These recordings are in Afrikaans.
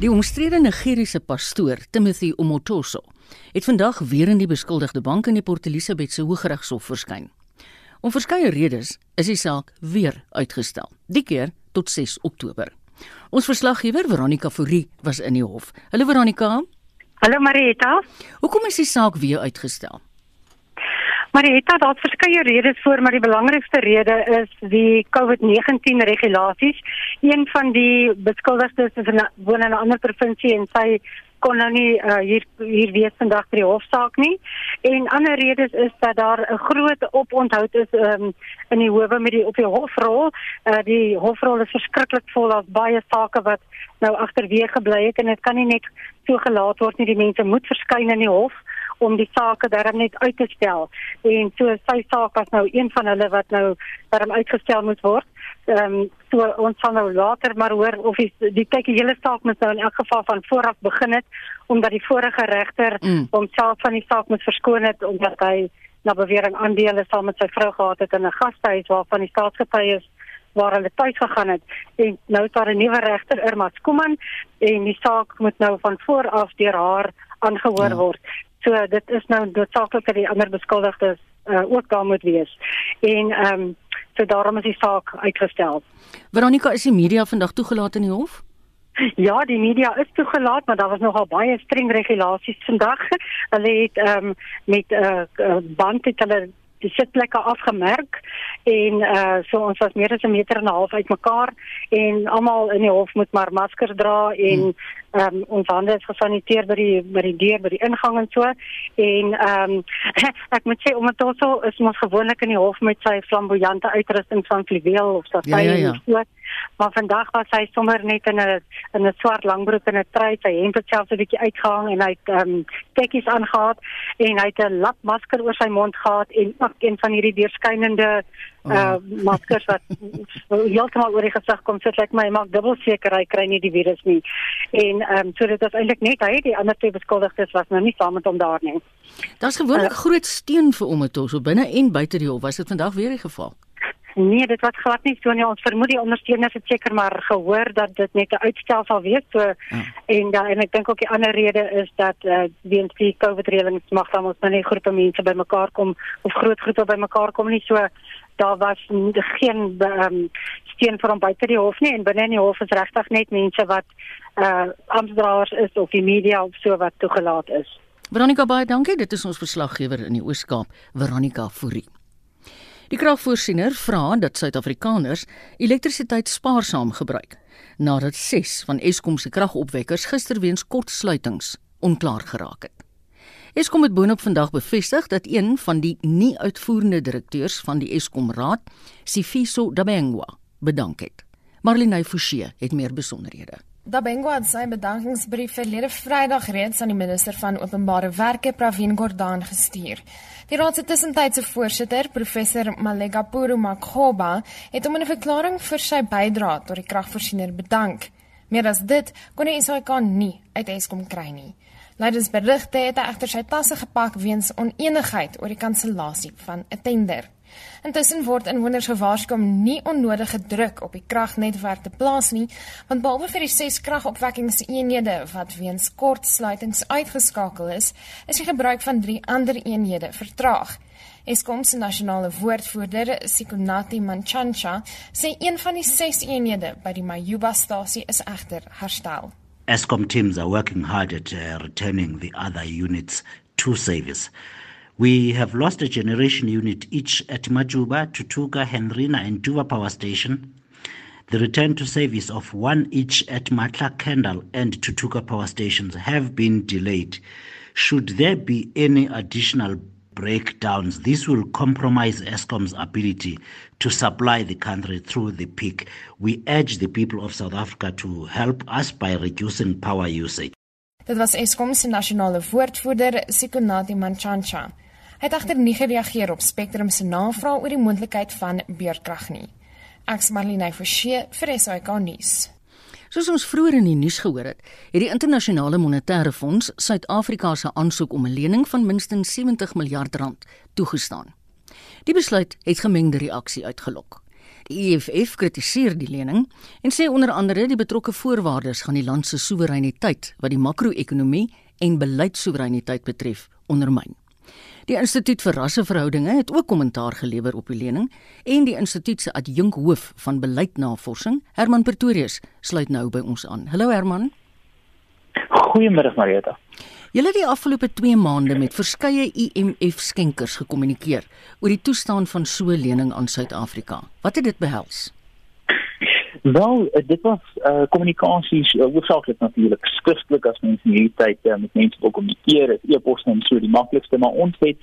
Die omstrede Nigeriese pastoor, Timothy Omotoso, het vandag weer in die beskuldigde bank in die Port Elizabeth se Hooggeregshof verskyn. Om verskeie redes is die saak weer uitgestel, die keer tot 6 Oktober. Ons verslaggewer Veronica Fourie was in die hof. Hallo Veronica. Hallo Marieta. Hoekom is die saak weer uitgestel? Marieta, daar is verskeie redes voor, maar die belangrikste rede is die COVID-19 regulasies. Een van die beskuldigdes is woon in 'n ander provinsie en sy kon nou nie uh, hier hier wees vandag by die hofsaak nie. En ander redes is dat daar 'n groot oponthoud is um, in die howe met die op die hofrol. Uh, die hofrol is verskriklik vol, daar's baie sake wat nou agterweë gebly het en dit kan nie net so gelaat word nie. Die mense moet verskyn in die hof om die sake darm net uit te stel. En so sy saak was nou een van hulle wat nou darm uitgestel moet word. Ehm um, so ons sal nou later maar hoor of die die kyk die hele saak moet nou in elk geval van vooraf begin het omdat die vorige regter mm. homself van die saak moet verskoon het omdat hy na bewering aandele saam met sy vrou gehad het in 'n gastehuis waarvan die staatsgetuies waar hulle tuis gegaan het en nou is daar 'n nuwe regter Irma Skuman en die saak moet nou van vooraf deur haar aangehoor ja. word. So dit is nou noodsaaklik dat die ander beskuldigdes uh, ook daar moet wees. En ehm um, so daarom is die saak uitgestel. Veronica is die media vandag toegelaat in die hof? Ja, die media is toegelaat, maar daar was nogal baie streng regulasies vandag. Hulle het ehm um, met 'n uh, uh, band het hulle die sitplekke afgemerk en uh so ons was meer as 'n meter en 'n half uitmekaar en almal in die hof moet maar maskers dra en hmm. ehm um, ons hande is gesaniteer by die by die deur by die ingang en so en ehm um, ek moet sê omdat ons so is ons gewoonlik in die hof met sy flamboyante uitrusting van fluweel of safie ja, ja, ja. of so maar vandag was hy sommer net in 'n in 'n swart langbroek en 'n trui, sy hemp het selfs 'n bietjie uitgehang en hy het ehm um, tekkies aangetree en hy het 'n lapmasker oor sy mond gehad en ook een van hierdie deurskynende uh oh. maskers wat heeltemal oor die gesig kom sit like my maak dubbel seker hy kry nie die virus nie. En ehm um, so dit is eintlik net hy die ander twee beskuldigdes was nou nie saam met hom daar nie. Daar's gewoonlik uh, groot steun vir Ometos so binne en buite die hof was dit vandag weer die geval. Nee, dit was glad nie so nie. Ons vermoed die ondersteuners het seker maar gehoor dat dit net 'n uitstel sal wees. So ja. en dan en ek dink ook die ander rede is dat uh, weens die COVID reëlings mag dan ons nou nie groepe mense bymekaar kom of groot groepe bymekaar kom nie. So daar was geen um, steun vir hom buite die hof nie en binne in die hof is regtig net mense wat uh amptdraers is of die media of so wat toegelaat is. Veronica baie dankie. Dit is ons verslaggewer in die Oos-Kaap, Veronica Fourie. Die kragvoorsiener vra dat Suid-Afrikaners elektrisiteit spaarsaam gebruik nadat 6 van Eskom se kragopwekkers gister weens kortsluitings onklaar geraak het. Eskom het boonop vandag bevestig dat een van die nie uitvoerende direkteurs van die Eskom Raad, Sifiso Dabengwa, bedank het. Marlene Forsie het meer besonderhede. Dabengo het sy bedankingsbrief verlede Vrydag reeds aan die minister van Openbare Werke, Pravin Gordhan, gestuur. Die raad se tussentydse voorsitter, professor Malega Puru Makhoba, het hom in 'n verklaring vir sy bydrae tot die kragvoorsiener bedank. Meer as dit kon die SAK nie uit Eskom kry nie. Leidens berigte het hy egter sy tasse gepak weens onenigheid oor die kansellasie van 'n tender. Intussen word inwoners gewaarsku om nie onnodige druk op die kragnetwerk te plaas nie, want behalwe vir die 6 kragopwekkingseenhede wat weens kortsluitings uitgeskakel is, is die gebruik van 3 ander eenhede vertraag. Eskom se nasionale woordvoerder, Sikonati Manchancha, sê een van die 6 eenhede by die Mayuba-stasie is egter herstel. Eskom teams are working hard at uh, returning the other units to service. We have lost a generation unit each at Majuba, Tutuka, Henrina, and Tuva Power Station. The return to service of one each at Matla, Kendall, and Tutuka Power Stations have been delayed. Should there be any additional breakdowns, this will compromise ESCOM's ability to supply the country through the peak. We urge the people of South Africa to help us by reducing power usage. Dit was Eskom se nasionale woordvoerder Sikonati. Hy het egter nie gereageer op Spectrum se navraag oor die moontlikheid van beurtkrag nie. Ek's Marlene Forsie vir SAK nuus. Soos ons vroeër in die nuus gehoor het, het die internasionale monetêre fonds Suid-Afrika se aansoek om 'n lening van minstens 70 miljard rand toegestaan. Die besluit het gemengde reaksie uitgelok. Die EFF kritiseer die lening en sê onder andere die betrokke voorwaardes gaan die land se soewereiniteit wat die makro-ekonomie en beleidssoewereiniteit betref ondermyn. Die Instituut vir Rasseverhoudinge het ook kommentaar gelewer op die lening en die instituut se adjunkhoof van beleidnavorsing, Herman Pretorius, sluit nou by ons aan. Hallo Herman. Goeiemiddag Marieta. Julle het die afgelope 2 maande met verskeie IMF skenkers gekommunikeer oor die toestand van so lening aan Suid-Afrika. Wat het dit behels? Wel, eh, dit was eh uh, kommunikasies uh, hoofsaaklik natuurlik skriftelik as mense in hierdie tyd uh, met mense wil kommunikeer, dit e-pos en so die maklikste, maar ons het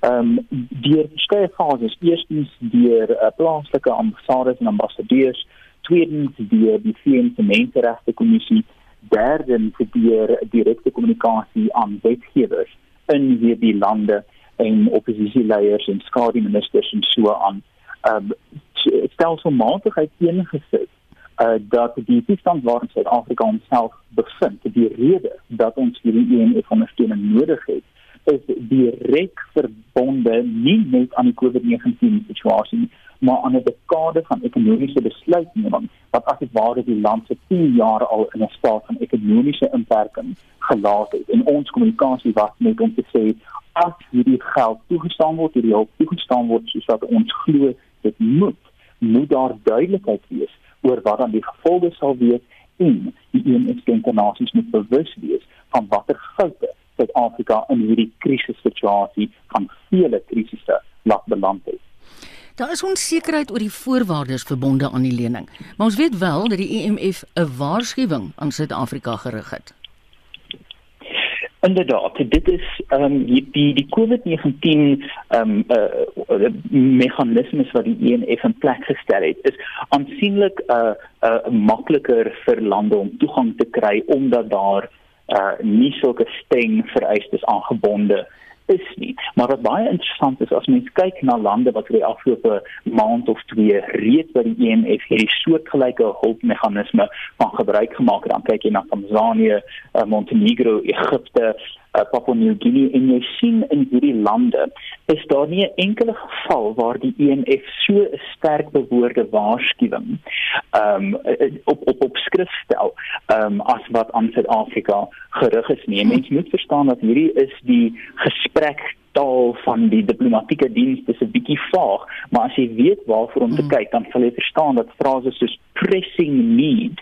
ehm um, deur verskeie fases, eerstens deur uh, plaaslike ambassades en ambassadeurs, tweedens deur die VN se Menseregte Kommissie derde probeer direkte kommunikasie aan wetgewers in hierdie lande en oppositieleiers en skadeministers en so aan. Um, stelselmatig uiteengesit uh, dat die toestand waarin Suid-Afrika homself bevind die rede dat ons hierdie EMF ondersteuning nodig het is direk verbonde nie net aan die COVID-19 situasie maar aan 'n dekade van ekonomiese besluitneming wat as dit ware die land se 10 jaar al in 'n staat van ekonomiese inperking gelaat het. En ons kommunikasie was net om te sê as hierdie geld toegestaan word, hierdie hulp toegestaan word soos wat ons glo dit moet, moet daar duidelikheid wees oor wat dan die gevolge sal wees en die EMS internasionale moet bewus wees van watter foute Suid-Afrika in hierdie krisissituasie van vele krisisse laat beland het. Daar is onsekerheid oor die voorwaardes verbonde aan die lening, maar ons weet wel dat die IMF e 'n waarskuwing aan Suid-Afrika gerig het. Inderdaad, dit is ehm um, die die, die COVID-19 ehm um, uh, meganismes wat die IMF e in plek gestel het, is aansienlik 'n uh, uh, makliker vir lande om toegang te kry omdat daar uh, nie sulke streng vereistes aangebonde is nie. Maar wat baie interessant is as mens kyk na lande wat vir die afgelope maand of twee reeds by die EMF hierdie soortgelyke hulpmeganisme van gebruik gemaak het, dan kyk jy na Tanzanië, uh, Montenegro, Egipte, uh, Papua New Guinea en jy sien in hierdie lande is daar nie 'n enkele geval waar die EMF so 'n sterk bewoorde waarskuwing um, op op op skrif stel um, as wat aan Suid-Afrika gerig is nie. Mens moet verstaan dat hierdie is die gesprek taal van die diplomatieke diens dis 'n bietjie vaag, maar as jy weet waarvoor om te hmm. kyk, dan sal jy verstaan dat frases soos pressing need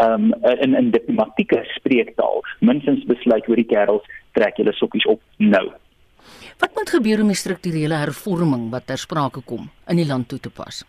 um in in diplomatieke spreektaal minstens besluit oor die kerels trek julle sokkies op nou. Wat moet gebeur om die strukturele hervorming wat ter sprake kom in die land toe te pas?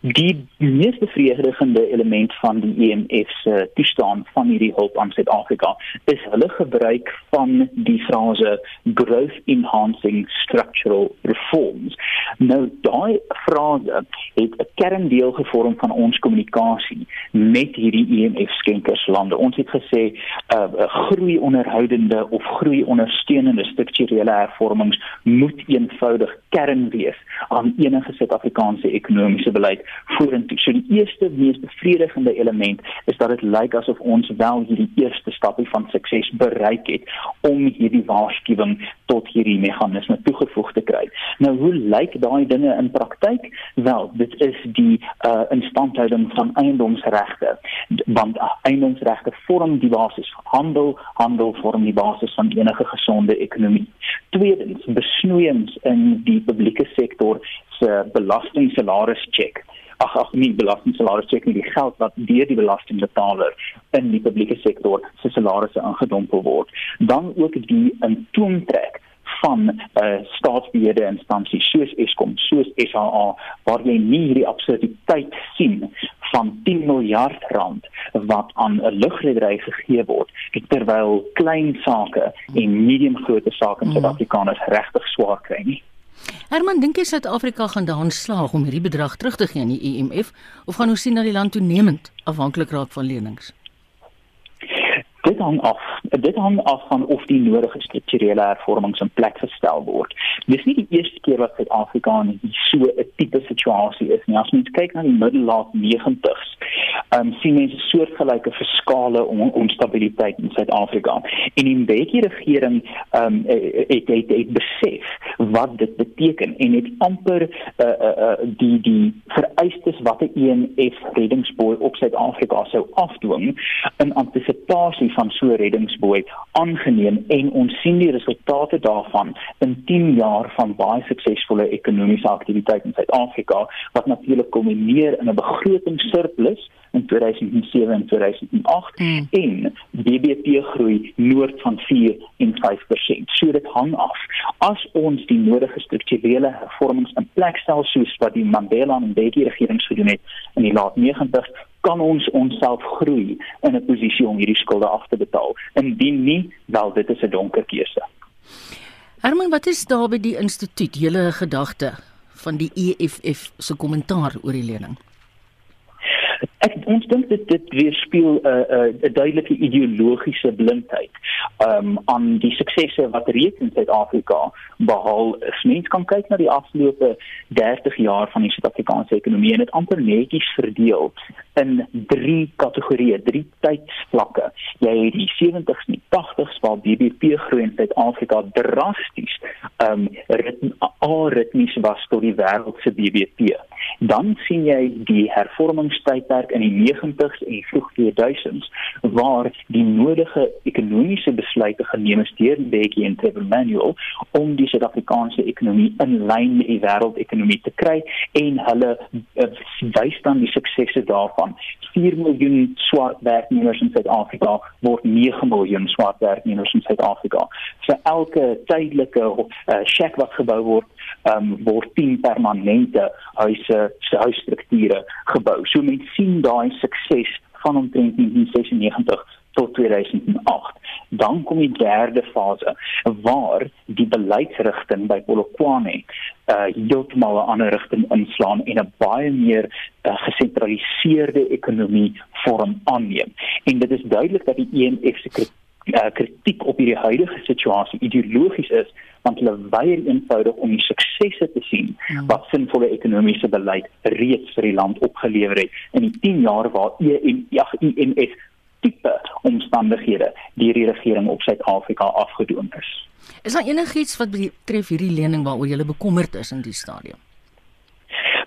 Die mees bevredigende element van die EMF se toestaan van hierdie hulp aan Suid-Afrika is hulle gebruik van die frase growth enhancing structural reforms. Nou daai frase het 'n kerndeel gevorm van ons kommunikasie met hierdie EMF skenkerslande. Ons het gesê 'n uh, groei onderhoudende of groei ondersteunende strukturele hervormings moet eenvoudig kern wees aan enige Suid-Afrikaanse ekonomiese beleid vorentoe. So die eerste mees bevredigende element is dat dit lyk asof ons wel hierdie eerste stapie van sukses bereik het om hierdie waarskuwing tot hierdie meganisme toegevoeg te kry. Nou hoe lyk daai dinge in praktyk? Wel, dit is die uh instandhouding van eiendomsregte. Want uh, eiendomsregte vorm die basis van handel, handel vorm die basis van enige gesonde ekonomie. Tweedens, besnoeiings in die publieke sektor se belastingsalarisse check ag ag nie belastingsalarisse check nie die geld wat deur die belastingbetaler in die publieke sektor se salarisse ingedompel word dan ook die intoomtrek van uh, staatsbeheerde instansies soos Eskom, soos SAA waar jy nie hierdie absurditeit sien van 10 miljard rand wat aan 'n lugredery gegee word terwyl klein sake en medium grootte sake in mm. Suid-Afrikaners regtig swaar kry nie. Herman, dink jy Suid-Afrika gaan daarin slaag om hierdie bedrag terug te gee aan die IMF of gaan ons sien dat die land toenemend afhanklik raak van lenings? Dit hang af. Dit hang af van of die nodige strukturele hervormings in plek gestel word. Dis nie die eerste keer wat Suid-Afrika in so 'n tipe situasie is nie. As mens kyk na die middellaat 90s, um, sien mense soortgelyke fiskale on onstabiliteit in Suid-Afrika. En die Mbeki regering um, het, het het besef wat dit beteken en het amper uh, uh, uh, die die vereistes wat 'n ENF reddingsboei op Suid-Afrika sou afdwing in antisipasie van so 'n reddingsboei aangeneem en ons sien die resultate daarvan in 10 jaar van baie suksesvolle ekonomiese aktiwiteit in Suid-Afrika wat natuurlik kombineer in 'n begrotingssurplus in 2007 en 2008 mm. en BBP groei noord van 4 en 5%. So dit hang af. As ons die nodige strukturele hervormings in plek stel soos wat die Mandela en Mbeki regerings gedoen het in die laat 90s, kan ons onsself groei in 'n posisie om hierdie skulde af te betaal. Indien nie, wel dit is 'n donker keuse. Herman, wat is daar by die instituut julle gedagte van die EFF se kommentaar oor die lening? Ons dink dit dit weerspieël 'n uh, 'n uh, duidelike ideologiese blindheid um aan die suksesse wat reeds in Suid-Afrika behaal is. Mens kan kyk na die afgelope 30 jaar van die Suid-Afrikaanse ekonomie en dit amper netjies verdeel in drie kategorieë, drie tydsvlakke. Jy het die 70s en 80s waar BBP groei in Suid-Afrika drasties um ritmies was tot die wêreld se BBP. Dan sien jy die hervormingstydperk in die 90s en vroeg 2000s waar die nodige ekonomiese besluite geneem is deur Mbeki en Trevor Manuel om die Suid-Afrikaanse ekonomie in lyn met die wêreldekonomie te kry en hulle uh, wys dan die suksesse daarvan. 4 miljoen swart werknemers in Suid-Afrika word 9 miljoen swart werknemers in Suid-Afrika. Vir elke tydelike uh, shack wat gebou word, um, word 10 permanente huise se huisstrukture gebou. So mense sien daai sukses van omtrent 1996 tot 2008. Dan kom die derde fase waar die beleidsrigting by Polokwane uh heeltemal 'n ander rigting inslaan en 'n baie meer uh, gesentraliseerde ekonomie vorm aanneem. En dit is duidelik dat die ENF se uh, kritiek op hierdie huidige situasie ideologies is want hulle weier eenvoudig om die suksesse te sien ja. wat sinvolle ekonomiese beleid reeds vir die land opgelewer het in die 10 jaar waar EM ja IMF tipe omstandighede deur die regering op Suid-Afrika afgedoen is. Is daar enigiets wat betref hierdie lening waaroor jy bekommerd is in die stadium?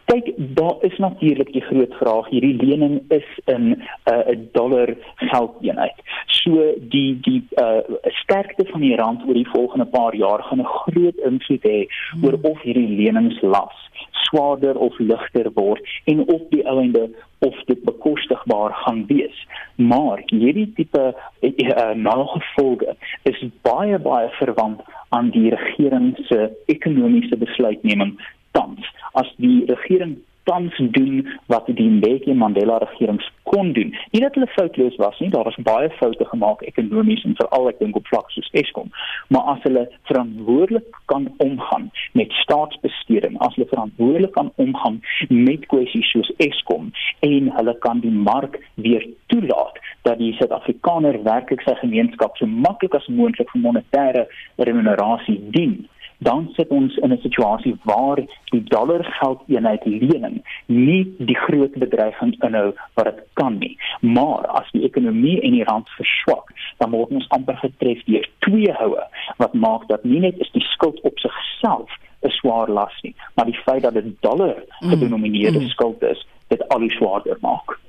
Kyk, daar is natuurlik die groot vraag. Hierdie lening is in 'n uh, dollar geldeenheid. So die die uh, sterkte van die rand oor die volgende paar jaar gaan 'n groot invloed hê oor of hierdie leningslas swaarder of ligter word en op die einde of dit bekostigbaar gaan wees. Maar hierdie tipe uh, uh, nagevolge is baie baie verwant aan die regering se ekonomiese besluitneming tans as die regering tans doen wat die Mbeki Mandela regering kon doen. Nie dat hulle foutloos was nie, daar was baie foute gemaak ekonomies en veral ek dink op vlak soos Eskom, maar as hulle verantwoordelik kan omgaan met staatsbesteding, as hulle verantwoordelik kan omgaan met kwessies soos Eskom en hulle kan die mark weer toelaat dat die Suid-Afrikaner werklik sy gemeenskap so maklik as moontlik vir monetêre remunerasie dien dan sit ons in 'n situasie waar die dollar geldeenheid lening nie die groot bedreiging inhou wat dit kan nie. Maar as die ekonomie en die rand verswak, dan word ons amper getref deur twee houe wat maak dat nie net is die skuld op sigself 'n swaar las nie, maar die feit dat dit dollar gedenomineerde mm. mm. skuld is, dit al die swaarder maak.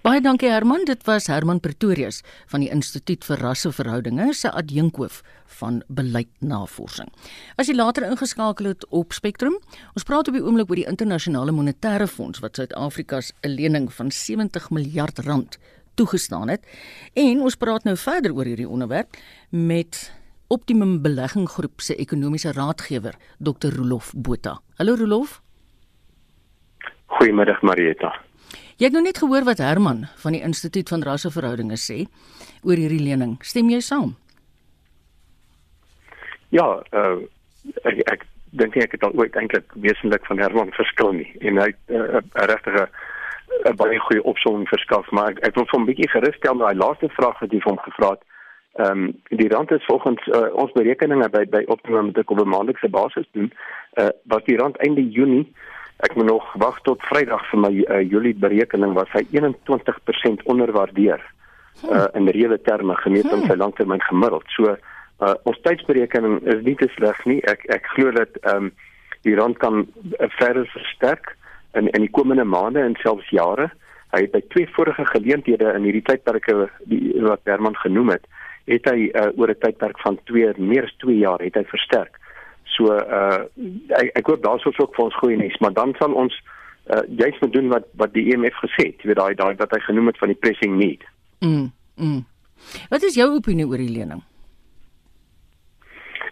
Baie dankie Herman, dit was Herman Pretorius van die Instituut vir Rasseverhoudinge se adjunkhoof van beleidsnavorsing. As jy later ingeskakel het op Spectrum, ons praat op die oomblik oor die internasionale monetêre fonds wat Suid-Afrika se lening van 70 miljard rand toegestaan het. En ons praat nou verder oor hierdie onderwerp met Optimum Belegging Groep se ekonomiese raadgewer, Dr. Rolof Botha. Hallo Rolof. Goeiemiddag Marieta. Jy het nou net gehoor wat Herman van die Instituut van Rasseverhoudinge sê oor hierdie lening. Stem jy saam? Ja, uh, ek ek dink ek het al ooit eintlik wesentlik van Herman verskil nie en hy het uh, 'n regtige 'n baie goeie opsomming verskaf, maar ek, ek wil hom 'n bietjie gerusstel met daai laaste vraag wat jy vir hom gevra het. Ehm um, die rand is volgens uh, ons berekeninge by by optimum met 'n maandelikse basis doen, uh, wat die rand einde Junie ek moet nog wag tot Vrydag vir my uh, Julie berekening was hy 21% onderwaardeer uh, in reële terme gemeet aan sy langtermyn gemiddeld. So uh, ons tydsberekening is nie te sleg nie. Ek ek glo dat ehm um, die rand kan uh, verder versterk in in die komende maande en selfs jare. Hy het by twee vorige geleenthede in hierdie tydperke die wat Herman genoem het, het hy uh, oor 'n tydperk van 2 meer as 2 jaar het hy versterk. So uh ek ek hoop daar's ook vir ons goeie nuus, maar dan sal ons uh juist moet doen wat wat die EMF gesê het, jy weet daai daai wat hy genoem het van die pressing need. Mm. mm. Wat is jou opinie oor die lening?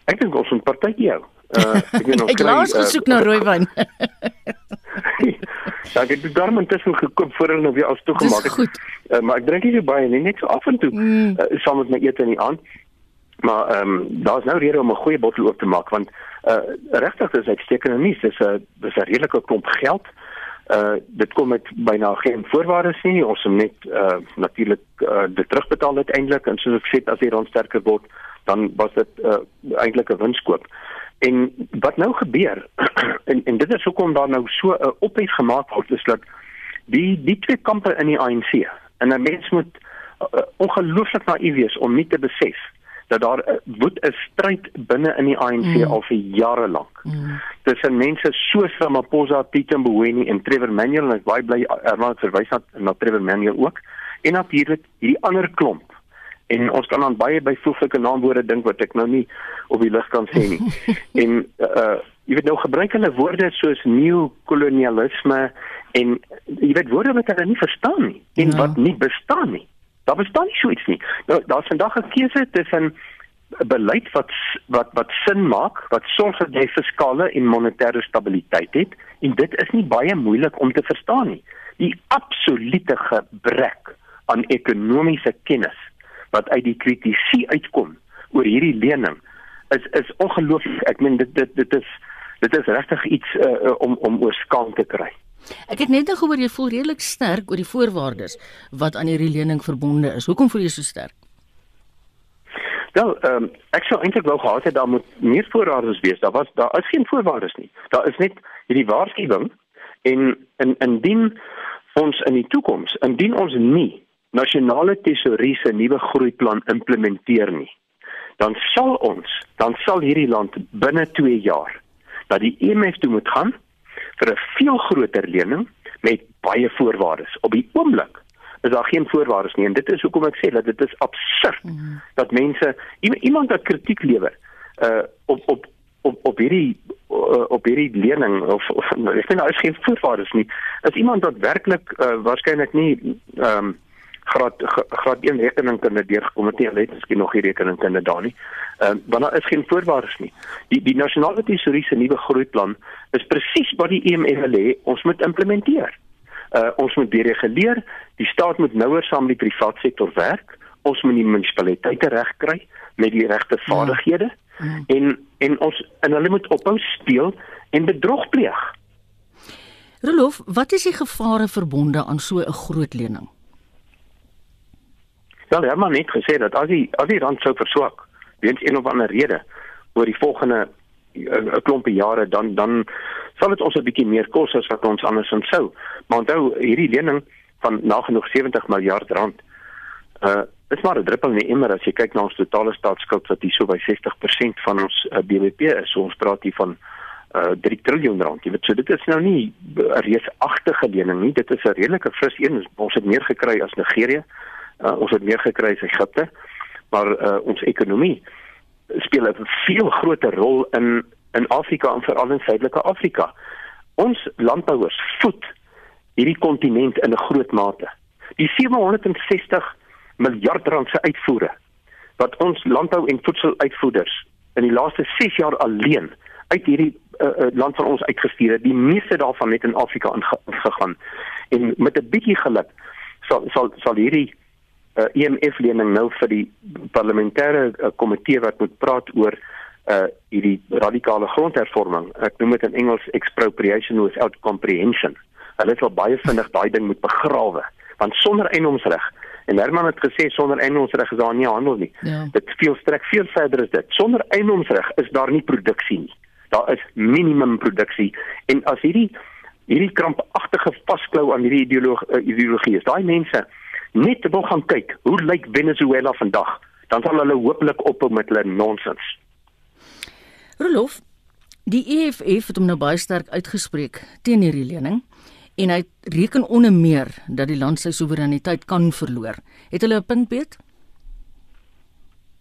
Ek dink ons moet partytjie hou. Uh ek weet nog kry. Ek laas gesoek uh, na rooiwyn. Ja, ek het die darm intussen gekoop voor hulle nou weer as toegemaak het. Goed. Uh, maar ek drink nie so baie nie, net so af en toe. Mm. Uh, saam met my ete in die aand. Maar ehm um, daar's nou rede om 'n goeie bottel oop te maak want uh regtig is uitstekende nuus. Dis 'n dis 'n redelike klomp geld. Uh dit kom met byna geen voorwaardes nie. Ons moet net uh natuurlik uh dit terugbetaal uiteindelik en soos ek sê as die rand sterker word, dan was dit uh eintlik 'n winskoop. En wat nou gebeur en en dit is hoekom daar nou so 'n uh, ophef gemaak word is dat die die twee kampe in die ANC en 'n mens moet uh, ongelooflik naïef wees om nie te besef dat daar woed 'n stryd binne in die ANC mm. al vir jare lank. Mm. Tussen mense soos Ramaphosa, Peter Mboweni en Trevor Manuel en ek baie bly Erman verwys na, na Trevor Manuel ook. En natuurlik hierdie ander klomp. En ons kan aan baie byvoeglike naamwoorde dink wat ek nou nie op die lig kan sê nie. en uh jy weet nou gebruik hulle woorde soos neokolonialisme en jy weet woorde wat hulle nie verstaan nie en ja. wat nie bestaan nie. Daar bestaan nie so iets nie. Nou daar's vandag 'n keuse tussen 'n beleid wat wat wat sin maak, wat sorg jy fiskale en monetêre stabiliteit het en dit is nie baie moeilik om te verstaan nie. Die absolute gebrek aan ekonomiese kennis wat uit die kritisie uitkom oor hierdie lening is is ongelooflik. Ek meen dit dit dit is dit is regtig iets uh, om om oor skaam te kry. Ek het net nou gehoor jy voel redelik sterk oor die voorwaardes wat aan hierdie lening verbonde is. Hoekom voel jy so sterk? Wel, ehm um, ek sou eintlik wou gehad het daar moet meer voorwaardes wees. Daar was daar is geen voorwaardes nie. Daar is net hierdie waarskuwing en in indien ons in die toekoms, indien ons nie nasionale tesourie se nuwe groeiplan implementeer nie, dan sal ons, dan sal hierdie land binne 2 jaar dat die IMF toe moet gaan vir 'n veel groter lening met baie voorwaardes. Op die oomblik is daar geen voorwaardes nie en dit is hoekom ek sê dat dit is absurd mm. dat mense iemand wat kritiek lewer uh op op op op hierdie uh, op hierdie lening of, of ek sê nou is geen voorwaardes nie. Is iemand wat werklik uh, waarskynlik nie ehm um, graad graad 1 rekeningkunde deurgekom het nie, hulle het miskien nog nie rekeningkunde daar nie. Ehm uh, want daar is geen voorwaardes nie. Die die nasionale tesourie se nuwe groeiplan is presies wat die IMF wil hê ons moet implementeer. Uh ons moet dereguleer, die staat moet nouer saam met die private sektor werk, ons moet die munisipaliteite regkry met die regte ja. vaardighede ja. en en ons en hulle moet ophou speel en bedrog pleeg. Rolof, wat is die gevare verbonde aan so 'n groot lening? Wel, Herman het gesê dat as die as die rand sou verswak, weens een of ander rede oor die volgende 'n eh, klompie jare dan dan sal dit ons 'n bietjie meer kos as wat ons andersins sou. Maar onthou hierdie lening van nagenoeg 70 miljard rand uh is maar 'n druppel in die emmer as jy kyk na ons totale staatsskuld wat hier so by 60% van ons uh, BBP is. So ons praat hier van uh 3 trilljoen rand. Jy weet so dit is nou nie 'n reusagtige lening nie. Dit is 'n redelike fris een. Ons het meer gekry as Nigerië. Uh ons het meer gekry as Egipte. Maar uh ons ekonomie speel 'n veel groter rol in in Afrika en veral in Suidelike Afrika. Ons landbouers voed hierdie kontinent in 'n groot mate. Die 760 miljard rand se uitvoere wat ons landbou en voedseluitvoerders in die laaste 6 jaar alleen uit hierdie uh, uh, land van ons uitgestuur het, die meeste daarvan net in Afrika ingegaan. En met 'n bietjie geluk sal sal sal hierdie uh, eh, EMF lening nou vir die parlementêre uh, komitee wat moet praat oor uh hierdie radikale grondhervorming. Ek noem dit in Engels expropriation without comprehension. Hulle sal baie vinnig daai ding moet begrawe want sonder eiendomsreg en Herman het gesê sonder eiendomsreg is daar nie handel nie. Ja. Dit veel strek veel verder is dit. Sonder eiendomsreg is daar nie produksie nie. Daar is minimum produksie en as hierdie hierdie krampagtige vasklou aan hierdie ideologie uh, ideologie is. Daai mense net wil gaan kyk hoe lyk Venezuela vandag, dan sal hulle hopelik ophou met hulle nonsens. Rolof, die EFF het hom nou baie sterk uitgespreek teen hierdie lening en hy reken onder meer dat die land sy soewereiniteit kan verloor. Het hulle 'n punt beet?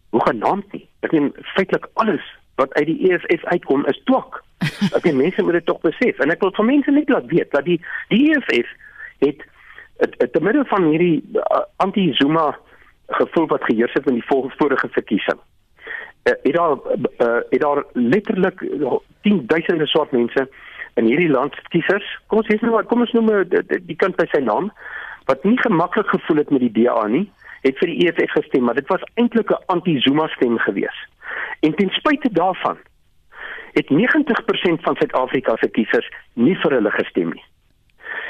Hoe genaamd nie. Ek meen feitelik alles wat uit die EFF uitkom is twak. Ek meen mense moet dit tog besef en ek wil van mense net laat weet dat die die EFF het te midde van hierdie uh, anti-Zuma gevoel wat geheers het in die vorige verkiesing. Uh, het daar uh, het daar letterlik 10000 swart mense in hierdie land kiesers. Kom ons sê nou kom ons noem die, die kind by sy naam wat nie gemaklik gevoel het met die DA nie, het vir die EFF gestem, maar dit was eintlik 'n anti-Zuma stem gewees. En ten spyte daarvan het 90% van Suid-Afrika se kiesers nie vir hulle gestem nie.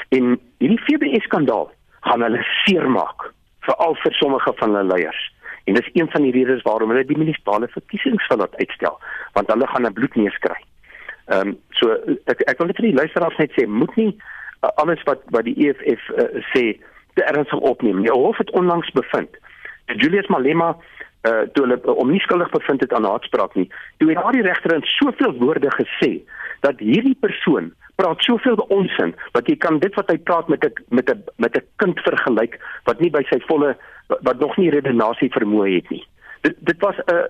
En hierdie FBS skandaal gaan hulle seermaak, veral vir sommige van hulle leiers. En dis een van die redes waarom hulle die munisipale verkiesings wil laat uitstel, want hulle gaan 'n bloedneus kry. Ehm um, so ek ek wil net vir die luisteraars net sê moet nie uh, alles wat wat die EFF uh, sê te ernstig opneem. Die hof het onlangs bevind dat Julius Malema uh toe hulle uh, om nie skuldig bevind het aan haatspraak nie. Toe het daardie regter in soveel woorde gesê dat hierdie persoon praat soveel onsin dat jy kan dit wat hy praat met 'n met 'n met 'n kind vergelyk wat nie by sy volle wat nog nie redenasie vermoë het nie. Dit dit was 'n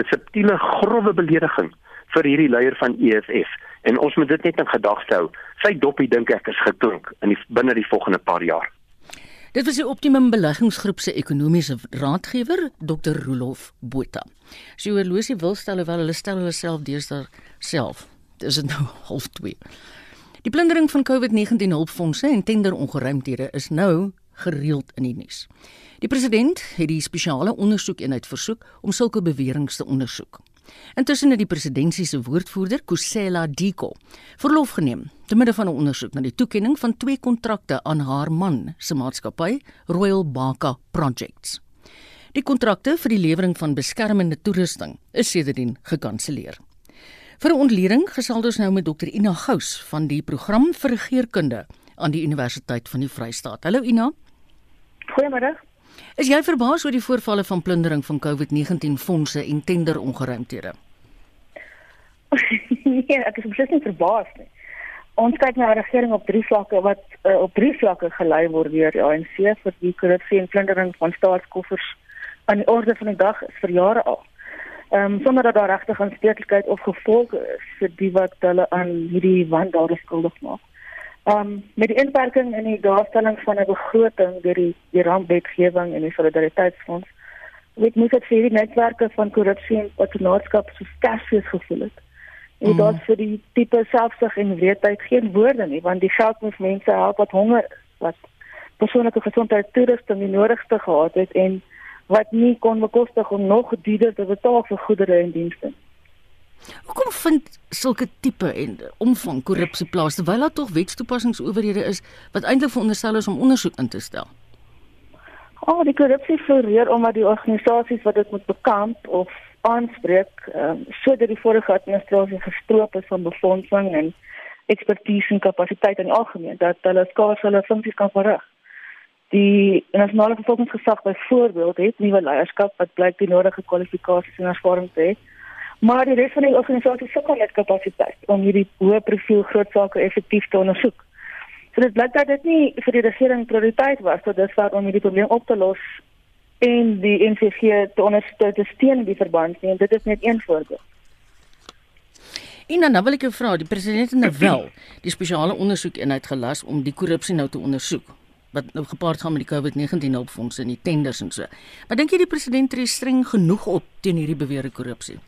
'n subtiele grove belediging vir hierdie leier van EFF en ons moet dit net in gedagte hou. Sy dopie dink ek is geklink in die binne die volgende paar jaar. Dit was die Optimum Beleggingsgroep se ekonomiese raadgewer, Dr. Rolof Botha. Sy oorloosie wil stel hoewel hulle stel hulle self deesdae self. Dis nou half 2. Die plundering van COVID-19 hulpfondse en tenderongeruimthede is nou gereeld in die nuus. Die president het die spesiale ondersoekeenheid versoek om sulke beweringe te ondersoek. Intussen het die presidentsie se woordvoerder, Kusela Diko, verlof geneem te midde van 'n ondersoek na die toekenning van twee kontrakte aan haar man se maatskappy, Royal Baka Projects. Die kontrakte vir die lewering van beskermende toerusting is sedertdien gekanselleer. Vir 'n ontleding gesels ons nou met Dr Ina Gous van die program vir regeringskunde aan die Universiteit van die Vrystaat. Hallo Ina. Goeiemôre. Is jy verbaas oor die voorvalle van plundering van COVID-19 fondse en tenderongeruimthede? nee, ek is beslis nie verbaas nie. Ons kyk na 'n regering op drie vlakke wat uh, op drie vlakke gelei word deur die ANC vir die korrupsie en plundering van staatskoffers aan die orde van die dag vir jare al. Ehm um, sonder dat daar regtig 'n steeklikheid of gevolge is vir die wat hulle aan hierdie wandade skuldig maak. Um met die inperking en die daarstelling van 'n begroting deur die die rampwetgewing en die solidariteitsfonds, weet moet dit vir die netwerke van korrupsie en patronatskap so sterk gevoel het. En mm. daar's vir die tipe selfsug en wreedheid geen woorde nie, want die geld moet mense help wat honger, wat persoonlike gesondheid toerusting die nodigste gehad het en wat nie kon bekostig om nog duurder te betaal vir goedere en dienste. Hoekom vind sulke tipe en omvang korrupsie plaas terwyl daar tog wetstoepassingsowerhede is wat eintlik veronderstel is om ondersoek in te stel? Oh, die korrupsie floreer omdat die organisasies wat dit moet bekamp of aanspreek, um, sodat die vorige administrasie gestroop is van befondsing en ekspertise en kapasiteit in algemeen dat hulle skaars hulle funksies kan verrig. Die nasionale vervolgingsgesag byvoorbeeld het nuwe leierskap wat blyk die nodige kwalifikasies en ervaring te hê maar die res van die organisasie sukkel met kapasiteit om hierdie hoë profiel groot sake effektief te ondersoek. So dit blyk dat dit nie vir die regering prioriteit was tot dusver om hierdie probleem op te los en die NVG te ondersteun te steun die verband nie dit is net een voorbeeld. En dan wil ek jou vra, die president het nou wel die spesiale ondersoek eenheid gelas om die korrupsie nou te ondersoek wat nou gepaard gaan met die COVID-19 hulpfondse en die tenders en so. Maar dink jy die president tree streng genoeg op teen hierdie beweerde korrupsie?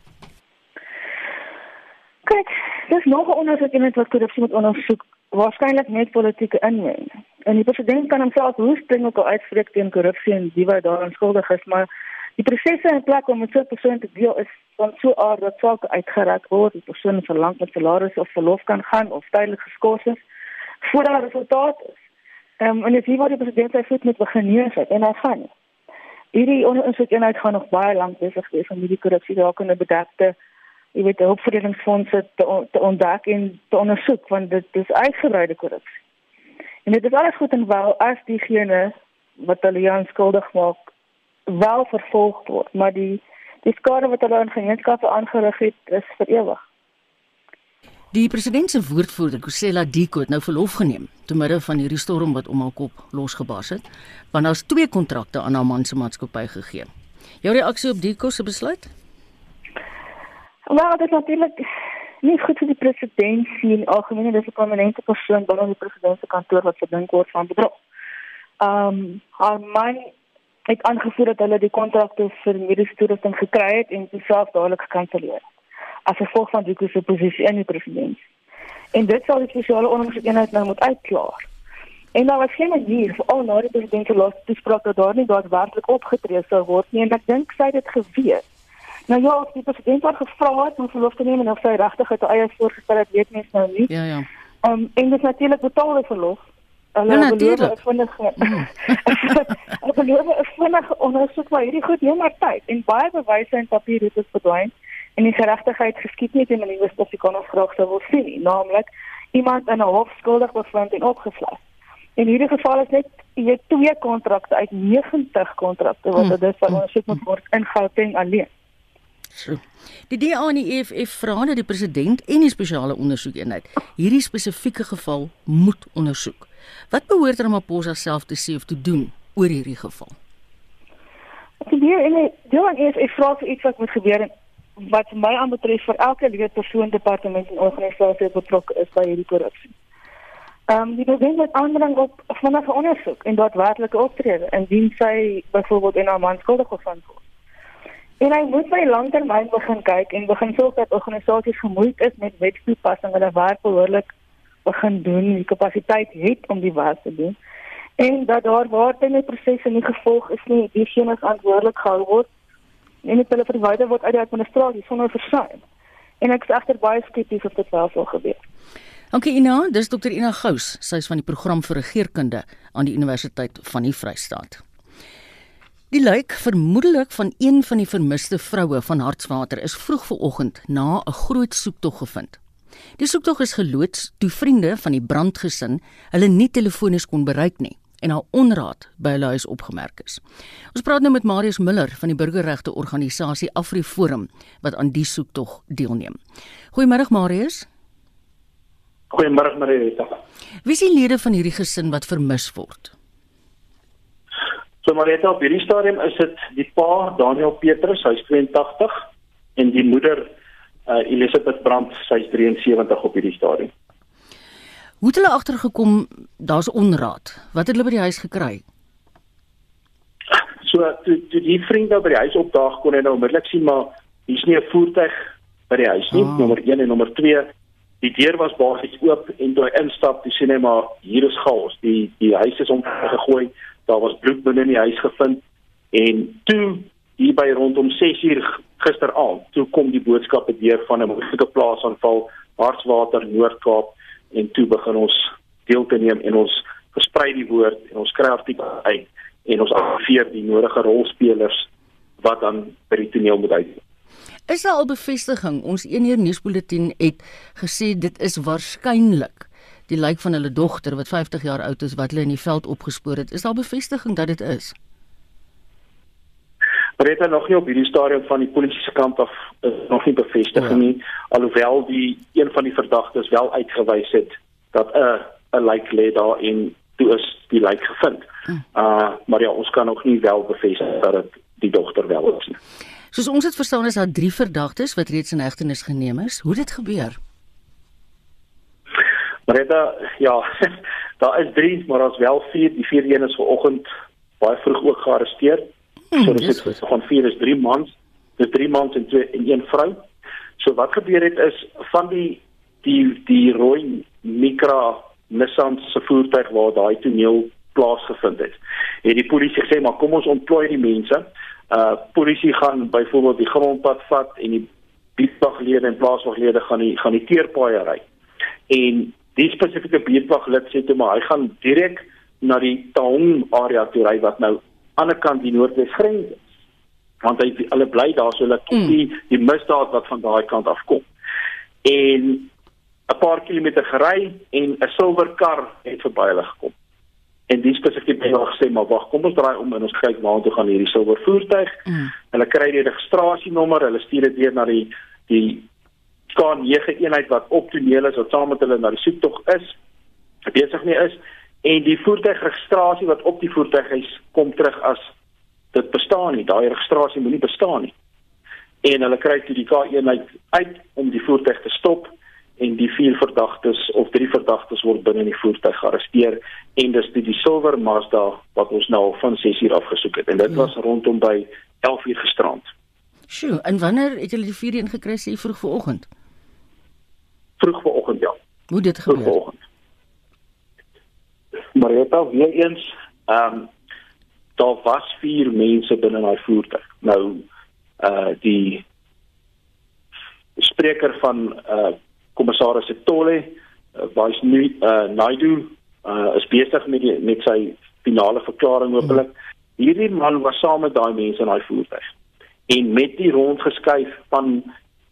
Kyk, dis nog 'n ondersoek in wat korrupsie moet ondersoek, waarskynlik net politieke inmeng. En die president kan homself hoesting ook al uitspreek teen korrupsie en wie wat daaraan skuldig is, maar die prosesse in plek om so 'n persoon te deel is van so aard dat sake uitgereik word, die persoon verlang met salaris of verlof kan gaan of tydelik geskort is voordat daar resultaat is. Ehm um, en as jy wat die president sê voet met begin neus en hy gaan. Hierdie ondersoek eenheid gaan nog baie lank besig wees om hierdie korrupsie rakende bedekte jy weet hulpverleningsfondse te, te ontdek en te ondersoek want dit is uitgebreide korrupsie. En dit is alles goed en wel as diegene wat hulle aanskuldig maak wel vervolg word, maar die die skade wat hulle aan gemeenskappe aangerig het is vir ewig. Die president se woordvoerder, Kusela Diko, het nou verlof geneem te midde van hierdie storm wat om haar kop losgebars het, want daar's twee kontrakte aan haar man se maatskappy gegee. Jou reaksie op Diko se besluit? Wel, dit is natuurlik nie goed vir die president sien algemeen dis 'n permanente persoon binne die president se kantoor wat verdink word van bedrog. Ehm um, haar man het aangevoer dat hulle die kontrakte vir mediese toerusting gekry het en dit self dadelik gekanselleer as gevolg van die kusse posisie in die president. En dit sal die spesiale ondersoekeenheid nou moet uitklaar. En daar was geen manier vir al na die president se laaste toespraak dat daar nie daadwerklik opgetree sou word nie en ek dink sy het dit geweet. Nou ja, die president het gevra om verlof te neem en of sy regtig het eie voorgestel het, weet mens nou nie. Ja ja. Um, en dit natuurlik betaalde verlof. Hulle ja, natuurlik. vinnige Hulle beloof 'n vinnige ondersoek maar hierdie goed neem maar tyd en baie bewyse en papier het verdwyn en die geregtigheid geskied nie teen die Wes-Afrikaner graag sou wil sien nie, naamlik iemand in 'n hof skuldig bevind en opgesluit. In hierdie geval is net jy twee kontrakte uit 90 kontrakte wat hmm. dit van ondersoek moet word in Gauteng alleen. So. Die DA en die EFF vra dat die president en die spesiale ondersoekeenheid hierdie spesifieke geval moet ondersoek. Wat behoort Ramaphosa self te sê of te doen oor hierdie geval? Die DA en die EFF vra vir iets wat moet gebeur en wat my aanbetref vir elke lede persoon departement en organisasie betrokke is by hierdie korrupsie. Ehm um, die president moet aandring op vinnige ondersoek en daadwerklike optrede indien sy byvoorbeeld in 'n man skuldig gevind word. En hy moet by langtermyn begin kyk en begin sorg dat organisasies gemoeid is met wetstoepassing en hulle werk behoorlik begin doen, die kapasiteit het om die werk te doen. En dat daar waar binne prosesse nie gevolg is nie, diegene verantwoordelik gehou word en dit hulle verwyder word uit die administrasie sonder versuim. En ek is egter baie skepties of dit wel sal gebeur. Dankie Ina, dis dokter Ina Gous, sy is van die program vir regeringskunde aan die Universiteit van die Vrystaat. Die lijk vermoedelik van een van die vermiste vroue van Hartswater is vroeg vanoggend na 'n groot soektog gevind. Die soektog is geloods toe vriende van die brandgesin hulle nie telefonies kon bereik nie en haar onraad by hulle huis opgemerk is. Ons praat nou met Marius Miller van die burgerregte organisasie AfriForum wat aan die soektog deelneem. Goeiemôre Marius. Goeiemôre Marita. Wie is die lede van hierdie gesin wat vermis word? So maar net op hierdie stadium is dit die pa Daniel Petrus, hy's 82 en die moeder uh, Elisabeth Brandt, sy's 73 op hierdie stadium. Hoe het hulle agtergekom daar's onraad? Wat het hulle by die huis gekry? So toe, toe die vriende by die huis opdaag kon hy nou onmiddellik sien maar hier's nie 'n voertuig by die huis nie, ah. nommer 1 en nommer 2 Die deur was basies oop en toe hy instap, dis sien hy maar hier is chaos. Die die huis is omgegooi daar was bloed binne in die huis gevind en toe hier by rondom 6uur gisteraand toe kom die boodskappe deur van 'n moeilike plaasaanval Hartswater Noord-Kaap en toe begin ons deel te neem en ons versprei die woord en ons kry artikels uit en ons afveer die nodige rolspelers wat dan by die toneel moet uit. Is daar al bevestiging? Ons eenheer nuusbulletin het gesê dit is waarskynlik die lijk van hulle dogter wat 50 jaar oud is wat hulle in die veld opgespoor het. Is daar bevestiging dat dit is? Reta nog nie op hierdie stadium van die polisie se kant af is nog nie bevestiging ja. nie alhoewel die een van die verdagtes wel uitgewys het dat 'n 'n lijk lê daar en toe is die lijk gevind. Uh maar ja, ons kan nog nie wel bevestig dat dit die dogter wel is nie. Soos ons dit verstaan is daar drie verdagtes wat reeds in hegtenis geneem is. Hoe het dit gebeur? Marita, ja, daar is 3, maar ons wel 4. Die vierde een is vanoggend baie vroeg ook gearresteer. Hmm, so dit is van 4 is 3 mans. Dis 3 mans en 2 en 1 vrou. So wat gebeur het is van die die die rooi Micra Nissan se voertuig waar daai toneel plaasgevind het. Het die polisie gesê maar kom ons ontplooi die mense. Uh polisie gaan byvoorbeeld die grondpad vat en die bietwaglede en plaaswaglede gaan die gaan die teerpaaie ry. En die spesifieke beerdwag lid sê toe maar hy gaan direk na die Taung area toe ry wat nou aan die kant die noordwes grens is. want hy hulle bly daar so hulle mm. die die misdaad wat van daai kant af kom. En 'n paar kilometer gery en 'n silwer kar het verby hulle gekom. En die spesifieke hulle gesê maar wag, kom ons draai om en ons kyk waar toe gaan hierdie silwer voertuig. Mm. Hulle kry die registrasienommer, hulle stuur dit weer na die die K9 eenheid wat op toneel is wat saam met hulle na die soektog is. Besig nie is en die voertuigregistrasie wat op die voertuig is kom terug as dit bestaan nie. Daai registrasie moenie bestaan nie. En hulle kry toe die K1 uit om die voertuig te stop en die vier verdagtes of drie verdagtes word binne in die voertuig gearresteer en dis die, die silwer Mazda wat ons nou van 6 uur afgesoek het en dit ja. was rondom by 11 uur gisterand. Sjoe, en wanneer het julle die vier een gekry sê vroeg vanoggend? Vroeg vanoggend ja. Hoe dit gebeur? Vroeg vanoggend. Al weer eens ehm um, daar was vier mense binne daai voertuig. Nou uh die spreker van uh kommissaris Setole uh, was nu uh Naidu uh is besig met die, met sy finale verklaring hopelik. Hierdie man was saam met daai mense in daai voertuig. En met die rondgeskuif van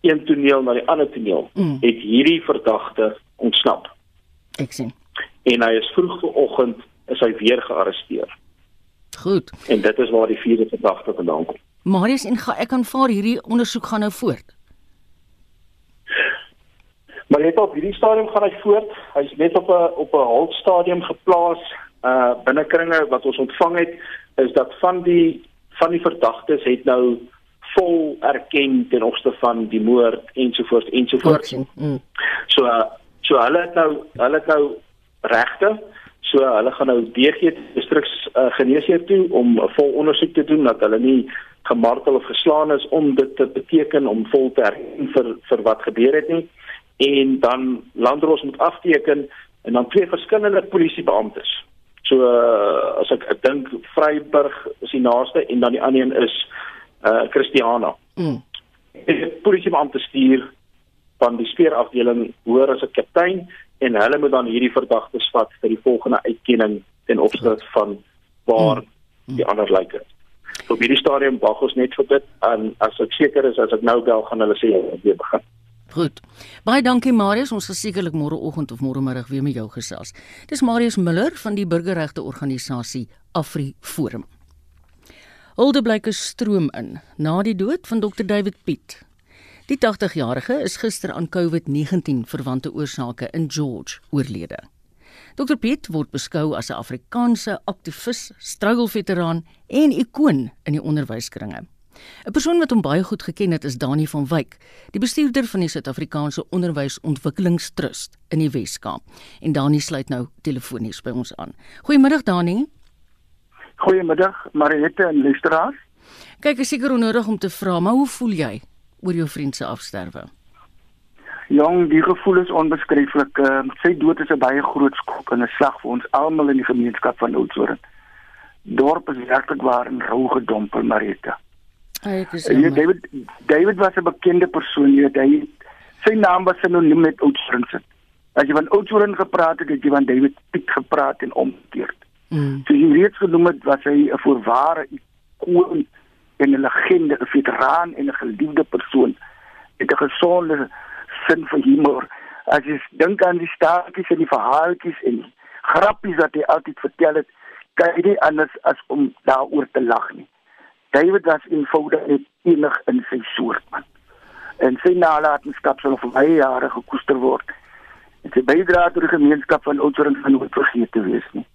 een toneel na die ander toneel mm. het hierdie verdagte ontsnap. Ek sien. En hy is vroeg vanoggend is hy weer gearresteer. Goed. En dit is waar die vierde verdagte vandaan kom. Marius en ga ek aanvaar hierdie ondersoek gaan nou voort. Maar net op hierdie stadium gaan hy voort. Hy's net op 'n op 'n haltstadium geplaas uh binnekringe wat ons ontvang het is dat van die van die verdagtes het nou vol erken ten opsigte van die moord ensovoorts ensovoorts. Mm. So so hulle het nou hulle het nou regte So hulle gaan nou DG distriks uh, geneesheer toe om 'n vol ondersoek te doen dat hulle nie gemartel of geslaan is om dit te beteken om vol te erken vir vir wat gebeur het nie en dan landros moet afteken en dan twee verskillende polisiebeamptes. So uh, as ek ek dink Vryburg is die naaste en dan die ander een is uh Christiana. Mm. Die polisiebeampte stuur van die speurafdeling hoor as 'n kaptein en hulle moet dan hierdie verdagtes vat vir die volgende uitkenning ten opsigte van waar hmm. die ander lyke. So op hierdie stadium wag ons net vir dit en as ek seker is as ek nou bel gaan hulle sê weer begin. Goed. Baie dankie Marius, ons sal sekerlik môreoggend of môremiddag weer met jou gesels. Dis Marius Miller van die burgerregte organisasie Afri Forum. Hulde blyke stroom in na die dood van Dr David Piet, Die 80-jarige is gister aan COVID-19 verwante oorsake in George oorlede. Dr Piet word beskou as 'n Afrikaanse aktivis, struggle-veteraan en ikoon in die onderwyskringe. 'n Persoon wat hom baie goed geken het is Dani van Wyk, die bestuurder van die Suid-Afrikaanse Onderwysontwikkelingstrust in die Wes-Kaap. En Dani sluit nou telefonies by ons aan. Goeiemiddag Dani. Goeiemiddag Mariette en luisteraars. Kyk, ek is seker onnodig om te vra, maar hoe voel jy oor jou vriend se afsterwe? Jong, die gevoel is onbeskryflik. Uh, sy dood is 'n baie groot skok en 'n slag vir ons almal in die gemeenskap van Oudtshoorn. Dorp is werklik waar in rou gedompel, Marita. Ek is uh, David David was 'n bekende persoon hier. Hy sy naam was sinoniem met Oudtshoorn. As jy van Oudtshoorn gepraat het, het jy van David Piet gepraat en omgekeerd. Mm. So jy reeds genoem het was hy 'n voorware ikoon en 'n legende, 'n veteraan en 'n geliefde persoon met 'n gesonde sin vir humor. As jy dink aan die staaltjies en die verhaaltjies en grappies wat hy altyd vertel het, kan jy nie anders as om daaroor te lag nie. David was eenvoudig net enig in sy soort man. En sy nalatenskap sal vir baie jare gekoester word. En sy bydrae tot die gemeenskap van Oudtshoorn gaan nooit vergeet te wees nie.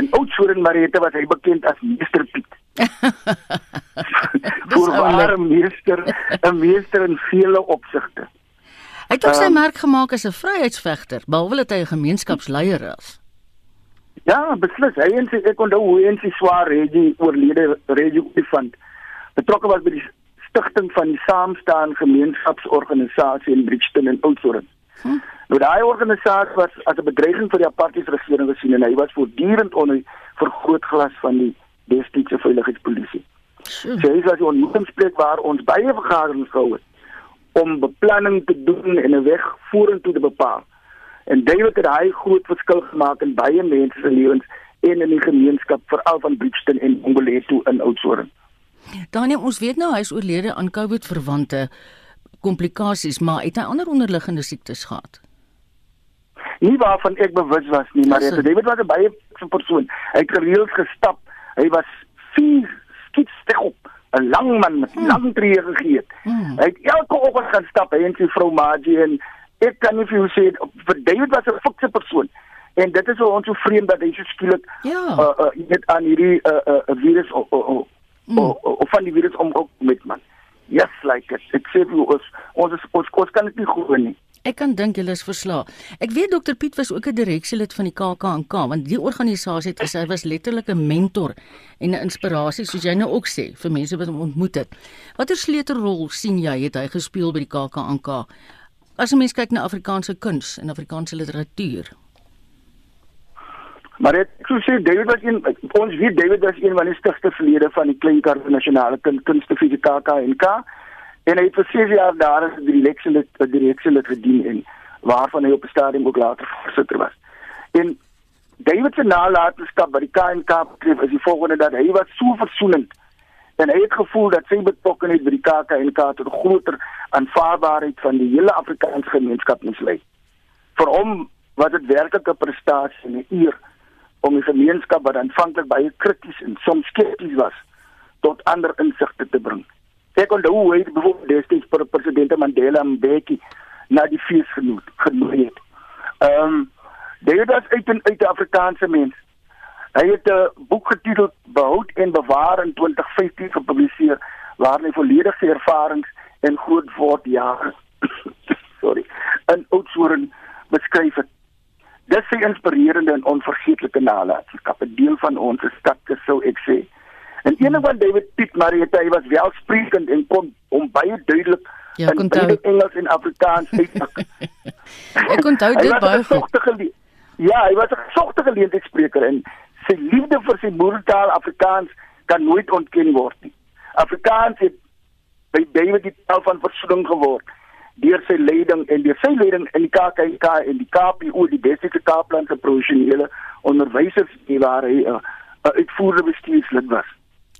In Oudtshoorn Mariette was hy bekend as Meester Piet. Voorware meester, 'n meester in vele opsigte. Hy het ook sy um, merk gemaak as 'n vryheidsvegter, behalwe dat hy 'n gemeenskapsleier is. Ja, beslis. Hy en sy ek onthou hoe en sy swaar regie oorlede regie gefund. Betrokke was by die stigting van die Saamstaan gemeenskapsorganisasie in Bridgton in Oudtshoorn. Hm? Nou daai organisasie was as 'n bedreiging vir die apartheid regering gesien en hy was voortdurend onder vergrootglas van die destydse veiligheidspolisie. Sy so, is as 'n ontmoetingsplek waar ons baie vergaderings gehou het om beplanning te doen en 'n weg vorentoe te bepaal. En David het hy groot verskil gemaak in baie mense se lewens en in die gemeenskap veral van Bridgton en Ongoleto in Oudtshoorn. Danie, ons weet nou hy is oorlede aan COVID verwante komplikasies, maar het hy ander onderliggende siektes gehad? Nie waarvan ek bewus was nie, maar hy David was 'n baie persoon. Hy het gereeld gestap. Hy was vier skietstig op 'n lang man met hmm. lang tree gegee. Hmm. Hy het elke oggend gaan stap hy en sy vrou Margie en ek kan nie vir jou sê vir David was 'n fikse persoon. En dit is hoe ons so vreemd dat hy so skielik ja. uh uh net aan hierdie uh uh virus of of of van die virus om op met man. Yes, like it. Ek sê vir ons ons is, ons ons kan dit nie glo nie. Ek kan dink julle is verslae. Ek weet dokter Piet was ook 'n direksielid van die KAKNK want die organisasie het gesê hy was letterlik 'n mentor en 'n inspirasie soos jy nou ook sê vir mense wat hom ontmoet het. Watter sleutelrol sien jy het hy gespeel by die KAKNK? As 'n mens kyk na Afrikaanse kuns en Afrikaanse literatuur. Maar dit sou sê David was een ons weet David was een van die stigste verlede van die Klein Karoo Nasionale Kunstefees KAKNK en hy het vir 6 jaar daar as direksie lid direksie lid gedien en waarvan hy op 'n stadium ook later voorsitter was. En David se nalatenskap by die KNK betref is die volgende dat hy was so versoenend en hy het gevoel dat sy betrokkeheid by die KAKNK tot groter aanvaarbaarheid van die hele Afrikaanse gemeenskap moes lei. Vir hom was dit werklik 'n prestasie en 'n eer om die gemeenskap wat aanvanklik baie krities en soms skepties was tot ander insigte te bring. Ek onthou hoe hy byvoorbeeld destyds vir president Mandela Mbeki na die fees genoem genoem het. Ehm um, dit was uit 'n uit Afrikaanse mens. Hy het 'n boek getiteld Behoud en Bewaar in 2015 gepubliseer waarin hy volledige ervarings en groot word jare sorry in Oudtshoorn beskryf het. Dis sy inspirerende en onvergeetlike nalatenskap, 'n deel van ons stad, sou ek sê. En een van David Piet Marietta, hy was welsprekend en kon hom baie duidelik ja, in Engels en Afrikaans uitdruk. ek onthou dit baie goed. Ja, hy was 'n gesogte geleentheidsspreker en sy liefde vir sy moedertaal Afrikaans kan nooit ontken word nie. Afrikaans het by David die taal van versoening geword deur sy leiding en deur sy leiding in die KAKNK en die KPO die beste Kaapland se professionele onderwysers waar hy 'n uh, uh, uitvoerende bestuurslid was.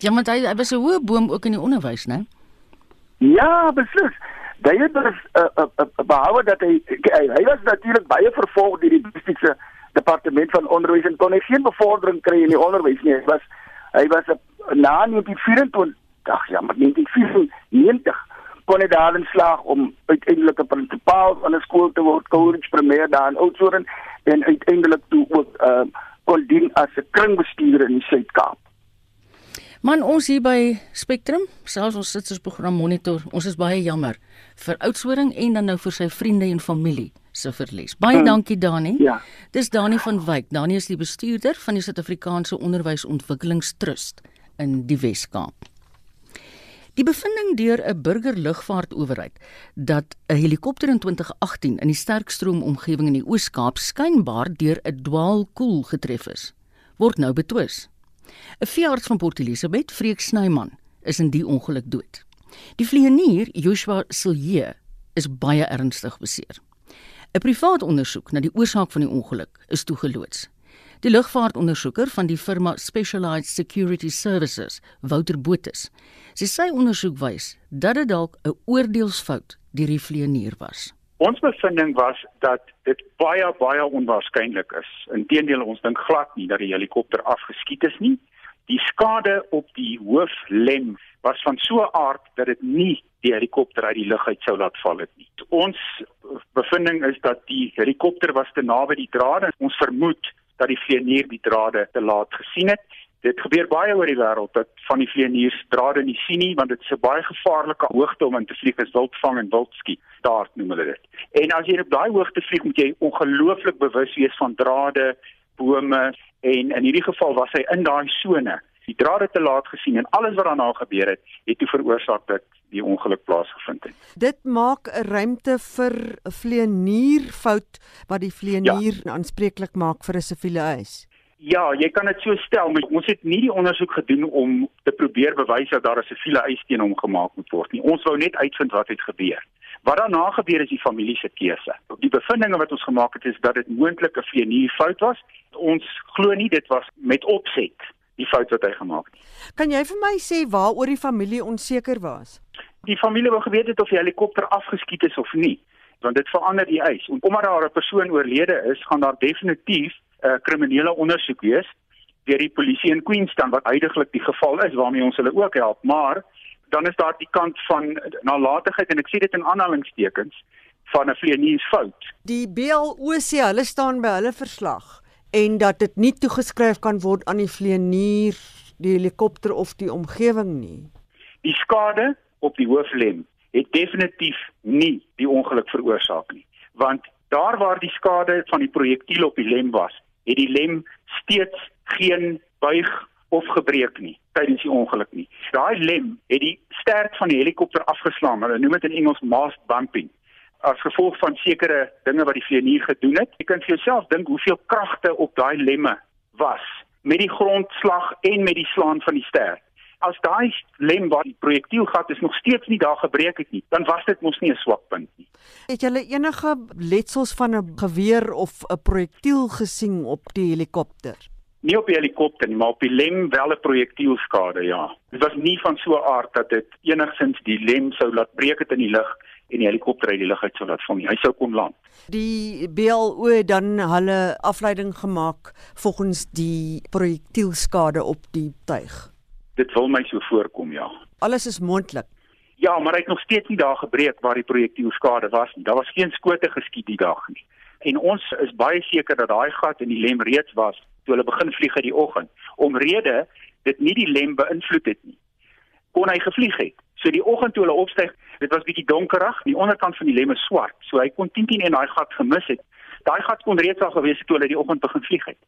Ja, maar hy, hy was 'n hoë boom ook in die onderwys, né? Ja, beslis. Hy het dus 'n uh, uh, uh, behoue dat hy hy, hy was natuurlik baie vervolg deur die bestiese departement van onderwys en kon hy geen bevordering kry in die onderwys nie. Hy was hy was na 1924 ag ja, maar 1994 kon hy daarin slaag om uiteindelik 'n prinsipaal van 'n skool te word, Courage Premier daar in Oudtshoorn en uiteindelik toe ook uh kon dien as 'n kringbestuurder in die Suid-Kaap. Man ons hier by Spectrum, selfs ons sit ons program monitor, ons is baie jammer vir Oudtshoorn en dan nou vir sy vriende en familie se verlies. Baie hmm. dankie Dani. Ja. Dis Dani van Wyk. Dani is die bestuurder van die Suid-Afrikaanse Onderwysontwikkelingstrust in die Wes-Kaap. Die bevinding deur 'n burgerlugvaartowerheid dat 'n helikopter in 2018 in die Sterkstroom omgewing in die Oos-Kaap skynbaar deur 'n dwaalkoel getref is, word nou betwis. 'n Veearts van Port Elizabeth, Freek Snyman, is in die ongeluk dood. Die vlieënier, Joshua Silje, is baie ernstig beseer. 'n Privaat ondersoek na die oorsaak van die ongeluk is toegeloods. Die lugvaartondersoeker van die firma Specialized Security Services, Wouter Botus, sê sy ondersoek wys dat dit dalk 'n oordeelsfout deur die vlieënier was. Ons bevinding was dat dit baie baie onwaarskynlik is. Inteendeel ons dink glad nie dat die helikopter afgeskiet is nie. Die skade op die hooflem was van so 'n aard dat dit nie die helikopter uit die lug uit sou laat val het nie. Ons bevinding is dat die helikopter was te naby die drade. Ons vermoed dat die vlieënier die drade te laat gesien het. Dit gebeur baie oor die wêreld dat van die vlieëniers drade nie sien nie want dit is 'n baie gevaarlike hoogte om in te vlieg as wildvang en wildskiet. Daar noem hulle dit. En as jy op daai hoogte vlieg, moet jy ongelooflik bewus wees van drade, bome en in hierdie geval was hy in daai sone. Die drade te laat gesien en alles wat daarna gebeur het, het toe veroorsaak dat die ongeluk plaasgevind het. Dit maak 'n ruimte vir 'n vlieënierfout wat die vlieënier ja. aanspreeklik maak vir 'n siviele eis. Ja, jy kan dit so stel, maar ons het nie die ondersoek gedoen om te probeer bewys dat daar 'n siviele eis teen hom gemaak moet word nie. Ons wou net uitvind wat het gebeur. Wat daarna gebeur is die familie se keuse. Die bevindinge wat ons gemaak het is dat dit moontlik 'n vlieënierfout was. Ons glo nie dit was met opset die fout wat hy gemaak het. Kan jy vir my sê waaroor die familie onseker was? Die familie wou geweet het of die helikopter afgeskiet is of nie, want dit verander die eis. En omdat daar 'n persoon oorlede is, gaan daar definitief uh, kriminele ondersoek wees deur die polisie in Queenstown wat heidaglik die geval is waarmee ons hulle ook help, maar dan is daar die kant van nalatigheid en ek sê dit in aanhalingstekens van 'n vleieniersfout. Die BLO sê hulle staan by hulle verslag en dat dit nie toegeskryf kan word aan die vlieënier, die helikopter of die omgewing nie. Die skade op die hooflem het definitief nie die ongeluk veroorsaak nie, want daar waar die skade van die projektiel op die lem was, het die lem steeds geen buig of gebreek nie tydens die ongeluk nie. Daai lem het die stert van die helikopter afgeslaan. Hulle noem dit in Engels mast bumping as gevolg van sekere dinge wat die vlieënier gedoen het. Jy kan vir jouself dink hoeveel kragte op daai lemme was met die grondslag en met die slaan van die stert. As daai lem waar die projektielgat is nog steeds nie daar gebreek het nie, dan was dit mos nie 'n swak punt nie. Het julle enige letsels van 'n geweer of 'n projektiel gesien op die helikopter? Nie op die helikopter nie, maar op die lem wel 'n projektielskade, ja. Dit was nie van so 'n aard dat dit enigsins die lem sou laat breek het in die lug en die helikopter uit die lug uit sou laat val nie. Hy sou kon land. Die BLO dan hulle afleiding gemaak volgens die projektielskade op die tuig. Dit wil my so voorkom, ja. Alles is mondelik. Ja, maar hy het nog steeds nie daar gebreek waar die projektielskade was nie. Daar was geen skote geskiet die dag nie. En ons is baie seker dat daai gat in die lem reeds was toe hulle begin vlieg in die oggend. Omrede dit nie die lem beïnvloed het nie. Kon hy gevlieg het. So die oggend toe hulle opstyg, dit was bietjie donkerig, die onderkant van die lem is swart. So hy kon 10 10 in daai gat gemis het. Daai gat kon reeds al gewees het toe hulle die oggend begin vlieg het.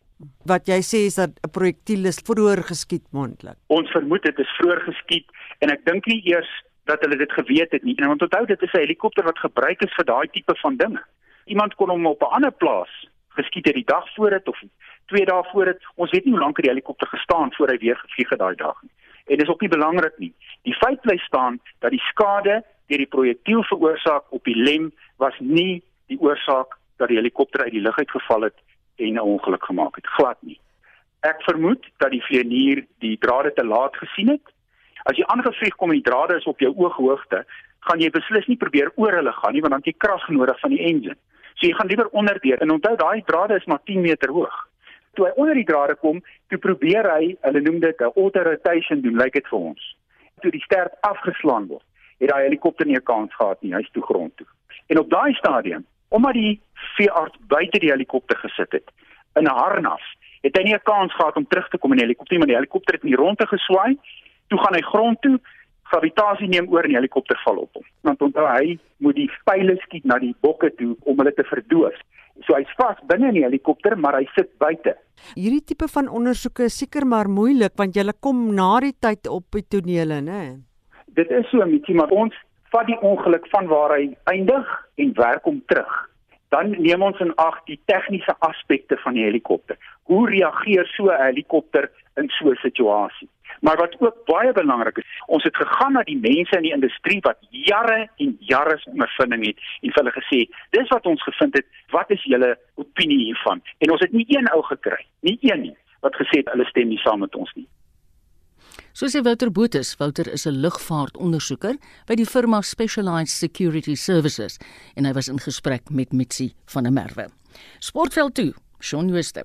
Wat jy sê is dat 'n projektiel is vroeër geskiet mondelik. Ons vermoed dit is vroeër geskiet en ek dink nie eers dat hulle dit geweet het nie. En want onthou dit is 'n helikopter wat gebruik is vir daai tipe van dinge. Iemand kon hom op 'n ander plaas geskiet het die dag voor dit of twee dae voor dit. Ons weet nie hoe lank die helikopter gestaan voor hy weer gevlieg het daai dag nie en dis ook nie belangrik nie. Die feit bly staan dat die skade deur die projektiel veroorsaak op die lem was nie die oorsaak dat die helikopter uit die lug uitgeval het en 'n ongeluk gemaak het. Glad nie. Ek vermoed dat die vlieënier die drade te laat gesien het. As jy aangevlieg kom en die drade is op jou ooghoogte, gaan jy beslis nie probeer oor hulle gaan nie want dan het jy krag nodig van die engine. So jy gaan liewer onderdeur en onthou daai drade is maar 10 meter hoog toe hy onder die drade kom, toe probeer hy, hulle noem dit 'n auto rotation doen, lyk like dit vir ons. Toe die stert afgeslaan word, het daai helikopter nie 'n kans gehad nie, hy's toe grond toe. En op daai stadium, omdat die veearts buite die helikopter gesit het in 'n harnas, het hy nie 'n kans gehad om terug te kom in die helikopter nie, want die helikopter het in die ronde geswaai. Toe gaan hy grond toe, gravitasie neem oor en die helikopter val op hom. Want onthou hy moet die pile skiet na die bokke toe om hulle te verdoof. So hy's vas binne in die helikopter, maar hy sit buite. Hierdie tipe van ondersoeke is seker maar moeilik want jy kom na die tyd op die tonele, né? Dit is so, Mitsie, maar ons vat die ongeluk van waar hy eindig en werk hom terug. Dan neem ons in ag die tegniese aspekte van die helikopter. Hoe reageer so 'n helikopter in so 'n situasie? Maar wat ook baie belangrik is, ons het gegaan na die mense in die industrie wat jare en jare ondervinding het en hulle gesê, dis wat ons gevind het, wat is julle opinie hiervan? En ons het nie een ou gekry, nie een nie wat gesê het hulle stem nie saam met ons nie. So sê Wouter Botha, Wouter is 'n lugvaartondersoeker by die firma Specialized Security Services en hy was in gesprek met Mitsi van der Merwe. Sportveld toe, Shaun Jooste.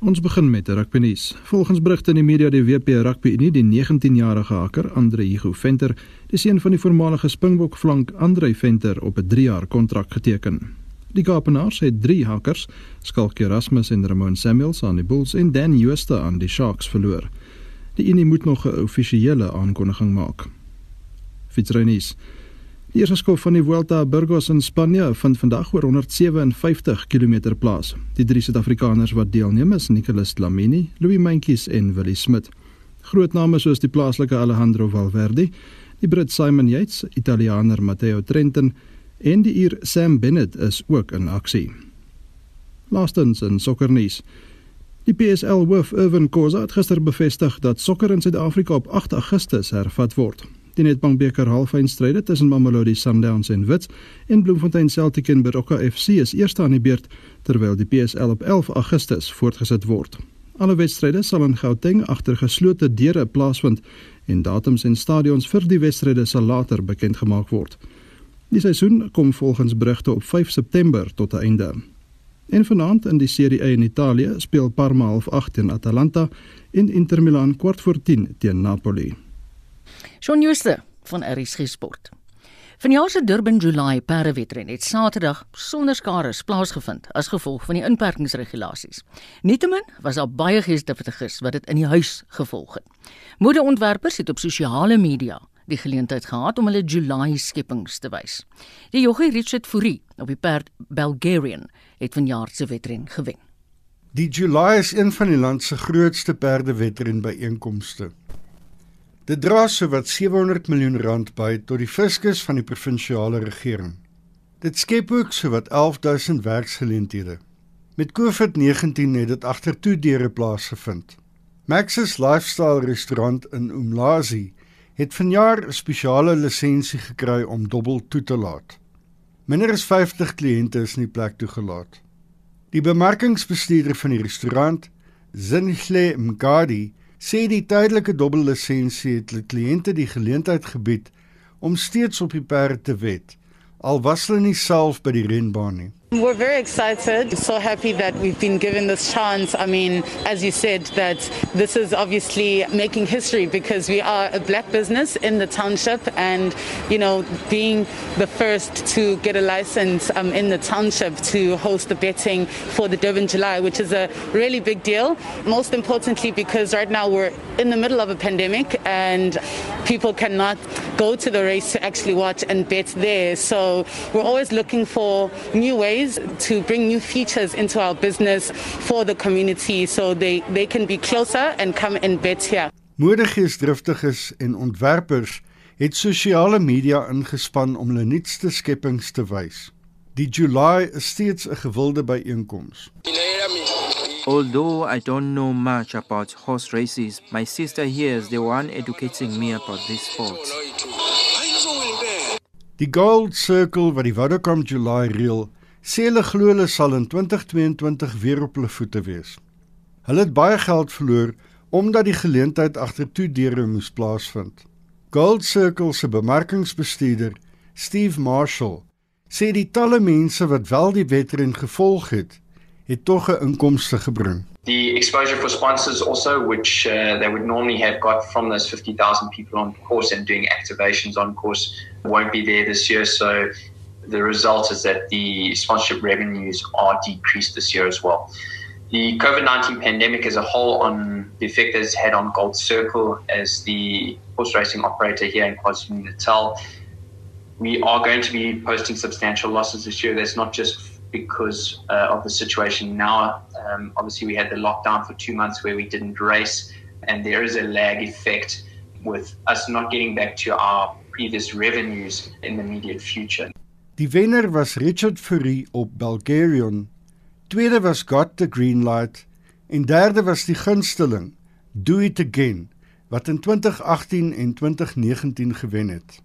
Ons begin met rugby nuus. Volgens berigte in die media die WP Rugby Unie die 19-jarige haker Andre Hugo Venter, die seun van die voormalige Springbok flank Andre Venter op 'n 3-jaar kontrak geteken. Die Kaapenaars het 3 hakers, Skalk Erasmus en Ramon Samuels aan die Bulls en Dan Jooste aan die Sharks verloor. Die Unie moet nog 'n offisiële aankondiging maak. Fietsrennies. Die eerste skof van die Vuelta a Burgos in Spanje vind vandag oor 157 km plaas. Die drie Suid-Afrikaners wat deelneem is Nicolas Lamini, Louis Mentjes en Willie Smit. Groot name soos die plaaslike Alejandro Valverde, die Brit Simon Yates, Italianer Matteo Trentin en die Ier Sam Bennett is ook in aksie. Laastens in sokkernuus. Die PSL hoof Irvin Khoza het gister bevestig dat sokker in Suid-Afrika op 8 Augustus hervat word. Die Nedbank beker halffinale tussen Mamelodi Sundowns en Wits en Bloemfontein Celtic en Baroka FC is eerste aan die beurt terwyl die PSL op 11 Augustus voortgesit word. Alle wedstryde sal in Gauteng agter geslote deure plaasvind en datums en stadions vir die wedstryde sal later bekend gemaak word. Die seisoen kom volgens berigte op 5 September tot 'n einde. En vanaand in die Serie A in Italië speel Parma half 8 teen Atalanta en Inter Milan kwart voor 10 teen Napoli. Shaun Schuster van RSG Sport. Vanjaar se Durban July perdewedren het Saterdag sonder skare plaasgevind as gevolg van die inperkingsregulasies. Nietemin was daar baie geestigtiges wat dit in die huis gevolg het. Modeontwerpers het op sosiale media die geleentheid gehad om hulle July skepings te wys. Die joggie Richard Fourie op die perd Bulgarian het vanjaar se wedren gewen. Die July is een van die land se grootste perdewedren byeenkomste. Dit dra sowat 700 miljoen rand by tot die fiskus van die provinsiale regering. Dit skep ook sowat 11000 werksgeleenthede. Met COVID-19 het dit agtertoe deure plaasgevind. Max's Lifestyle restaurant in Umlazi het vanjaar 'n spesiale lisensie gekry om dobbel toe te laat. Minder as 50 kliënte is in die plek toegelaat. Die bemarkingsbestuurder van die restaurant, Zinhle Mgadi, sê die tydelike dobbellisensie het hulle kliënte die geleentheid gebied om steeds op die perde te wed, al was hulle nie self by die renbaan nie. We're very excited, so happy that we've been given this chance. I mean, as you said, that this is obviously making history because we are a black business in the township and, you know, being the first to get a license um, in the township to host the betting for the Durban July, which is a really big deal. Most importantly, because right now we're in the middle of a pandemic and people cannot go to the race to actually watch and bet there. So we're always looking for new ways ways to bring new features into our business for the community so they they can be closer and come and bet here. Moedigeesdriftiges en ontwerpers het sosiale media ingespan om hulle nuutste skepings te wys. Die July is steeds 'n gewilde byeenkoms. Although I don't know much about horse races, my sister here is the one educating me about this sport. Die Gold Circle wat die Vodacom July reël, sê hulle glo hulle sal in 2022 weer op hulle voete wees. Hulle het baie geld verloor omdat die geleentheid agter toe deure moes plaasvind. Gold Circle se bemarkingsbestuurder, Steve Marshall, sê die talle mense wat wel die wedren gevolg het, het tog 'n inkomste gebring. The exposure for sponsors also, which uh, they would normally have got from those 50,000 people on course and doing activations on course, won't be there this year. So the result is that the sponsorship revenues are decreased this year as well. The COVID 19 pandemic as a whole, on the effect that it's had on Gold Circle as the horse racing operator here in KwaZulu Natal, we are going to be posting substantial losses this year. That's not just because uh, of the situation now. Um, obviously, we had the lockdown for two months where we didn't race, and there is a lag effect with us not getting back to our previous revenues in the immediate future. Die wenner was Richard Fourie op Bulgarian. Tweede was Got the Green Light en derde was die gunsteling Do It Again wat in 2018 en 2019 gewen het.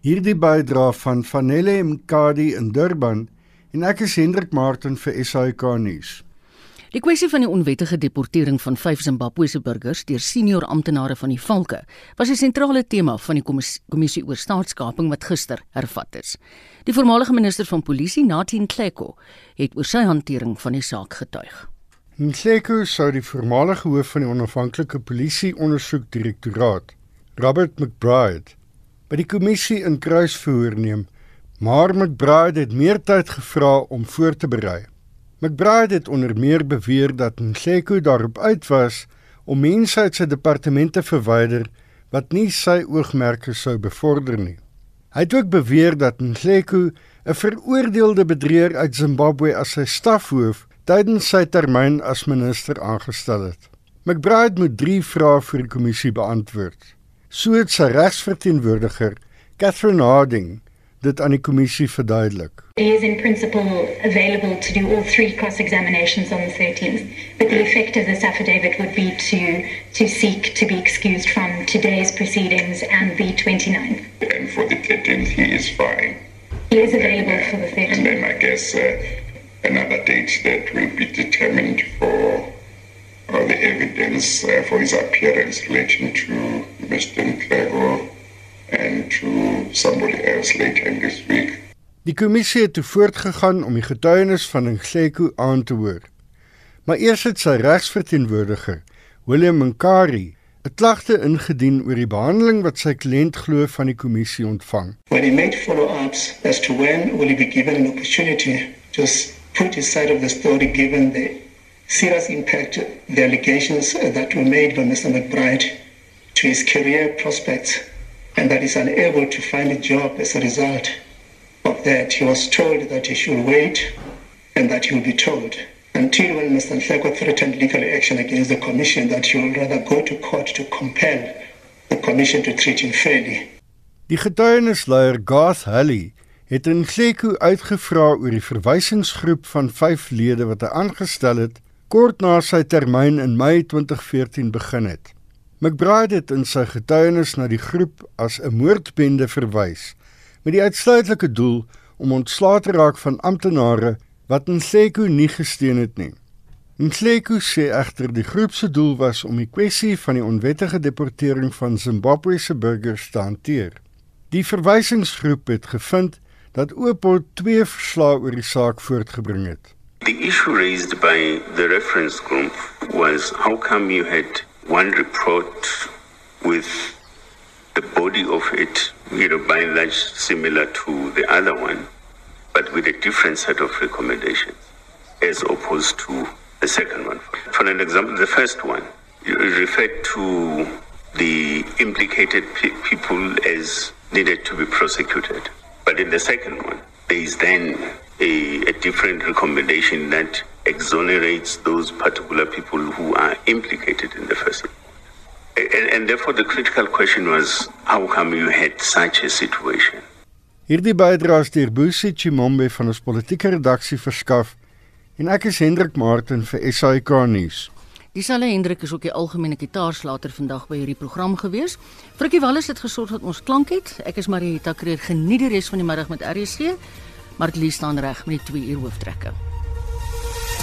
Hierdie bydra van Vanelle Mkadi in Durban en ek is Hendrik Martin vir SAK nuus. Die kwessie van die onwettige deportering van vyf Zimbabwese burgers deur senior amptenare van die Valke was 'n sentrale tema van die kommissie oor staatskaping wat gister hervat is. Die voormalige minister van polisie, Nathien Kleko, het oor sy hantering van die saak getuig. Kleko sou die voormalige hoof van die onafhanklike polisie ondersoekdirektoraat, Robert McBride, by die kommissie in kruisverhoor neem, maar McBride het meer tyd gevra om voor te berei. McBride het onder meer beweer dat Nhleko daarop uit was om mense uit sy departement te verwyder wat nie sy oogmerke sou bevorder nie. Hy het ook beweer dat Nhleko 'n veroordeelde bedrieger uit Zimbabwe as sy stafhoof tydens sy termyn as minister aangestel het. McBride moet 3 vrae vir die kommissie beantwoord. So het sy regsverteenwoordiger, Catherine Harding, dit aan die kommissie verduidelik. He is in principle available to do all three cross-examinations on the 13th, but the effect of this affidavit would be to to seek to be excused from today's proceedings and the 29th. And for the 13th, he is fine. He is available and, uh, for the 13th. And then I guess uh, another date that will be determined for all the evidence uh, for his appearance relating to Mr. Nklego and to somebody else later in this week. Die kommissie het toe voortgegaan om die getuienis van Nklego aan te hoor. Maar eers het sy regsverteenwoordiger, William Nkari, 'n klagte ingedien oor die behandeling wat sy kliënt glo van die kommissie ontvang. When he made follow-ups as to when will he be given an opportunity to put his side of the story given the serious impact the allegations that were made by Mr. McBride to his career prospects and that he's unable to find a job as a result of that. He was told that he should wait and that he will be told until when Mr. Nhleko threatened legal action against the commission that he would rather go to court to compel the commission to treat him fairly. Die getuienisleier Garth Halley het in Nhleko uitgevra oor die verwysingsgroep van 5 lede wat hy aangestel het kort na sy termyn in Mei 2014 begin het. McBride het in sy getuienis na die groep as 'n moordbende verwys met die uitsluitlike doel om ontslae te raak van amptenare wat Nhleko nie gesteun het nie. Nhleko sê egter die groep se doel was om die kwessie van die onwettige deportering van Zimbabwe se burgers te hanteer. Die verwysingsgroep het gevind dat Opel twee verslae oor die saak voortgebring het. The issue raised by the reference group was how come you had one report with the body of it, you know, by and large similar to the other one, but with a different set of recommendations as opposed to the second one. For an example, the first one, referred to the implicated pe- people as needed to be prosecuted. But in the second one, there is then a, a different recommendation that exonerates those particular people who are implicated in the first. And, and therefore, the critical question was how come you had such a situation? Hierdie bydraes deur Busi Chimombe van ons politieke redaksie verskaf en ek is Hendrik Martin vir SAK nuus. Dieselfde Hendrik is ook die algemene gitaarslater vandag by hierdie program gewees. Frikkie Wallis het gesorg dat ons klank het. Ek is Marieta Kreer. Geniet die res van die middag met RSG. Martie staan reg met die 2 uur hooftrekke.